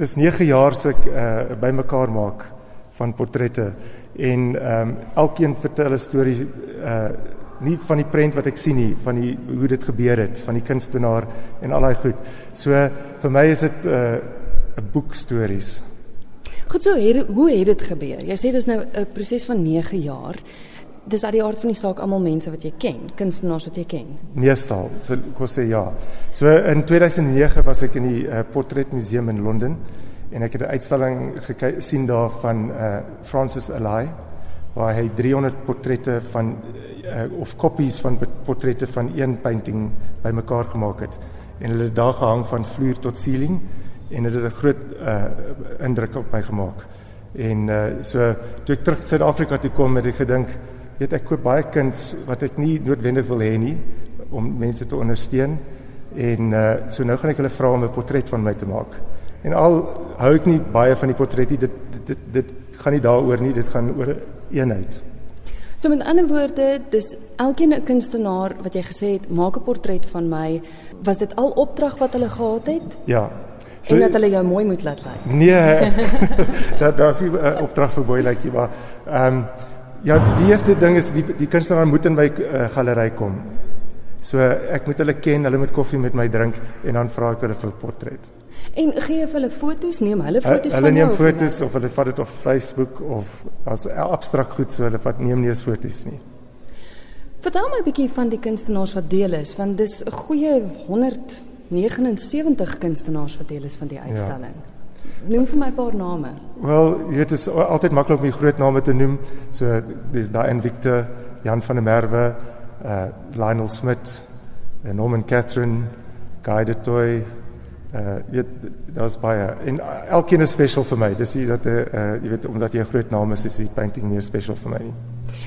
dis 9 jaar se ek uh, bymekaar maak van portrette en ehm um, elkeen vertel 'n storie uh nie van die prent wat ek sien nie, van die hoe dit gebeur het, van die kunstenaar en al daai goed. So vir my is dit 'n uh, 'n boek stories. Goed so, het, hoe het dit gebeur? Jy sê dis nou 'n proses van 9 jaar. Dis uit die aard van die saak almal mense wat jy ken, kunstenaars wat jy ken. Meestal, so ek wou sê ja. So in 2009 was ek in die uh, Portretmuseum in Londen en ek het 'n uitstalling gesien daar van uh, Francis Alay waar hy 300 portrette van uh, of kopies van portrette van een painting bymekaar gemaak het en hulle het daar gehang van vloer tot ceiling en dit het 'n groot uh, indruk op my gemaak. En uh, so toe ek terug Suid-Afrika toe kom het ek gedink, weet ek koop baie kuns wat ek nie noodwendig wil hê nie om mense te ondersteun en uh, so nou gaan ek hulle vra om 'n portret van my te maak. En al hou ek nie baie van die portret nie, dit dit dit, dit gaan nie daaroor nie, dit gaan oor eenheid. So met ander woorde, dis elkeen 'n kunstenaar wat jy gesê het, maak 'n portret van my. Was dit al opdrag wat hulle gehad het? Ja. So, en dat hulle jou mooi moet laat lyk. Nee. dat daar's 'n uh, opdrag vir mooi lyk, maar ehm um, ja, die eerste ding is die die kunstenaar moet in my uh, galery kom. So ek moet hulle ken, hulle moet koffie met my drink en dan vra ek hulle vir 'n portret. En gee vir hulle foto's, neem hulle foto's hulle van jou. Hulle neem foto's of hulle vat dit op Facebook of as abstrakt goed so hulle vat neem nie eens foto's nie. Vertel my 'n bietjie van die kunstenaars wat deel is, want dis 'n goeie 179 kunstenaars wat deel is van die uitstalling. Ja. Noem vir my 'n paar name. Wel, jy weet dit is altyd maklik om die groot name te noem. So dis daai en Victor, Jan van der Merwe, uh Lionel Smith, uh, Norman Catherine, Guy de Toy, uh weet daar's baie en uh, elkeen is special vir my. Dis nie dat 'n uh, jy weet omdat jy 'n groot naam is, is die painting meer special vir my nie.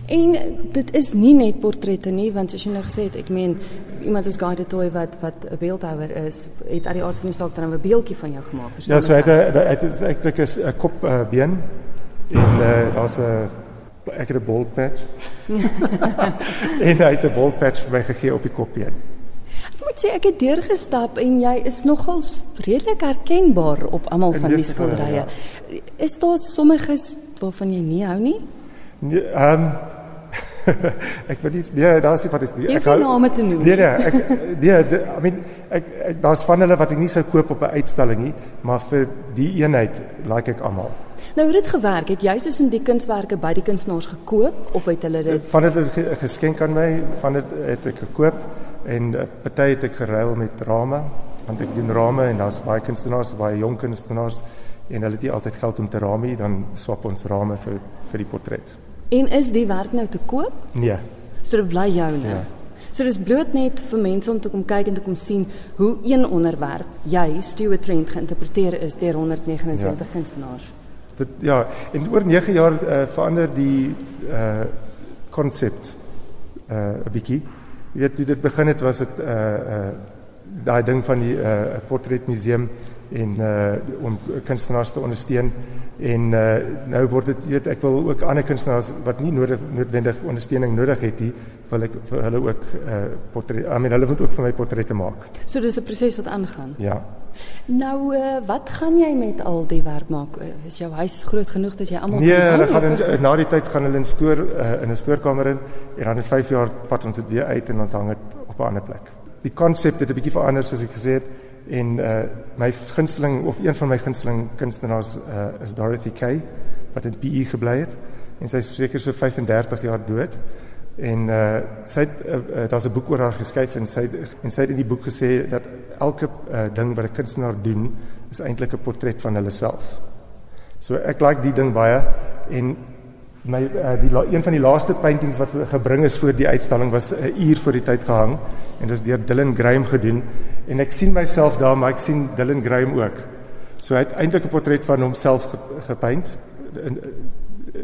En dit is nie net portrette nie, want soos jy nou gesê het, ek meen iemand soos Guy de Toy wat wat 'n beeldhouer is, het uit die aard van die saak dan 'n beeldjie van jou gemaak. Ja, so het hy het eintlik 'n kop uh, been en uh, daar's 'n ek het 'n bold patch. en hy het 'n bold patch vir my gegee op die kopbeen. Ek moet sê ek het deurgestap en jy is nogals redelik herkenbaar op almal van die skilderye. Ja. Is daar sommiges waarvan jy nie hou nie? Nee, ehm um, ek weet nie nee, daar's nie wat ek nie. Ek gaan name te noem. Nee nee, ek nee, de, I mean ek, ek daar's van hulle wat ek nie sou koop op 'n uitstalling nie, maar vir die eenheid like ek almal. Nou hoe het dit gewerk? Het jy soos in die kunswerke by die kunstenaars gekoop of het hulle dit Van dit het geskenk aan my, van dit het ek gekoop en uh, party het ek geruil met rame, want ek doen rame en daar's baie kunstenaars, baie jong kunstenaars en hulle het nie altyd geld om te rame nie, dan swap ons rame vir vir die portret. En is die werk nou te koop? Nee. So dit bly joune. Ja. So dis bloot net vir mense om te kom kyk en te kom sien hoe een onderwerp jy Stuart Trent geïnterpreteer is deur 179 ja. kunstenaars. Dit ja, en oor 9 jaar uh, verander die uh konsep uh 'n bietjie. Jy weet toe dit begin het was dit uh uh daai ding van die uh portretmuseum en uh om kunstenaars te ondersteun en uh nou word dit weet ek wil ook ander kunstenaars wat nie nodig noodwendig ondersteuning nodig het nie wil ek vir hulle ook uh portret I mean hulle moet ook vir my portrette maak. So dis 'n proses wat aangaan. Ja. Nou uh, wat gaan jy met al die werk maak? Is jou huis groot genoeg dat jy almal Nee, hulle gaan in, na die tyd gaan hulle in stoor uh, in 'n stoorkamer in en dan in 5 jaar vat ons dit weer uit en ons hang dit op 'n ander plek. Die konsep het 'n bietjie verander soos ek gesê het en uh my gunsteling of een van my gunsteling kunstenaars uh is Dorothy Kay wat in PE gebly het. En sy is seker so 35 jaar dood. En uh sy het uh, uh, daar's 'n boek oor haar geskryf en sy en sy het in die boek gesê dat elke uh, ding wat 'n kunstenaar doen is eintlik 'n portret van hulle self. So ek like die ding baie. En my uh, die een van die laaste paintings wat gebring is vir die uitstalling was 'n uur voor die tyd gehang en dit is deur Dylan Graham gedoen en ek sien myself daar maar ek sien Dylan Graham ook. So hy het eintlik 'n portret van homself gepaint in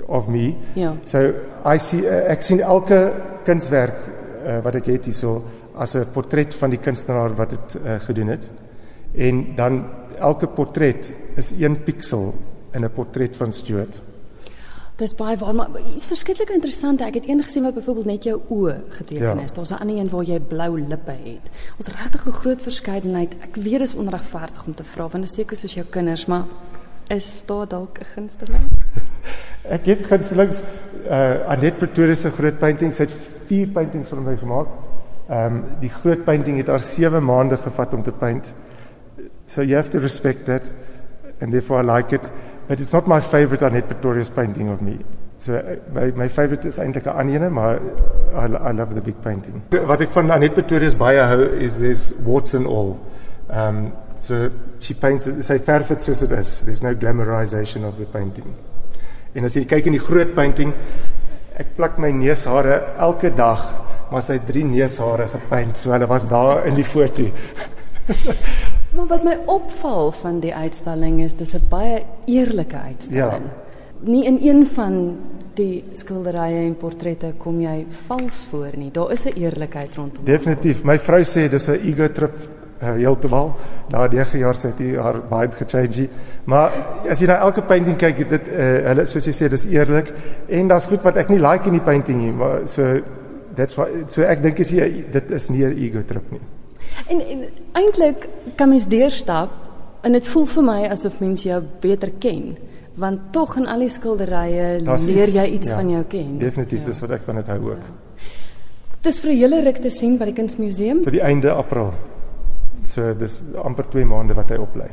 of me. Ja. So I see uh, ek sien elke kunswerk uh, wat ek het hierso as 'n portret van die kunstenaar wat dit uh, gedoen het. En dan elke portret is een piksel in 'n portret van Stuart. Dis baie waar, maar iets verskriklik interessant. Ek het een gesien wat byvoorbeeld net jou oë geteken Ja. is. Daar's 'n ander een waar jy blou lippe het. Ons regtig 'n groot verskeidenheid. Ek weet dis onregverdig om te vra want dit is seker soos jou kinders, maar is daar dalk 'n gunsteling? Ek het gunselings uh Anet Pretoria se groot painting. Sy het 4 paintings vir my gemaak. Ehm um, die groot painting het haar 7 maande gevat om te paint. So you have to respect that and therefore I like it. But it's not my favorite Anet Pretoria's painting of me. So uh, my my favorite is eintlik 'n ander een, maar I, I love the big painting. Wat ek van Anet Pretoria's baie hou is there's warts and all. Um so she paints it, sy verf dit soos dit is. There's no glamorization of the painting. En as jy kyk in die groot painting, ek plak my neushare elke dag, maar sy het drie neushare gepaint, so hulle was daar in die foto. Maar wat my opval van die uitstalling is dis 'n baie eerlike uitstalling. Ja. Nie in een van die skilderye en portrette kom jy vals voor nie. Daar is 'n eerlikheid rondom. Definitief. My vrou sê dis 'n ego trip uh, heeltemal. Na 9 jaar sê hy haar baie gechange. Maar as jy na elke painting kyk, dit uh, hulle soos jy sê dis eerlik en daar's goed wat ek nie like in die painting nie, maar so that's why so ek dink is jy dit is nie 'n ego trip nie. En, en eintlik kan mens deurstap en dit voel vir my asof mens jou beter ken, want tog in al die skilderye leer jy iets ja, van jou ken. Definitief, dis wat ek van dit hou ook. Dis vir 'n hele ruk te sien by die Kunsmuseum. Tot die einde April. So dis amper 2 maande wat hy oplei.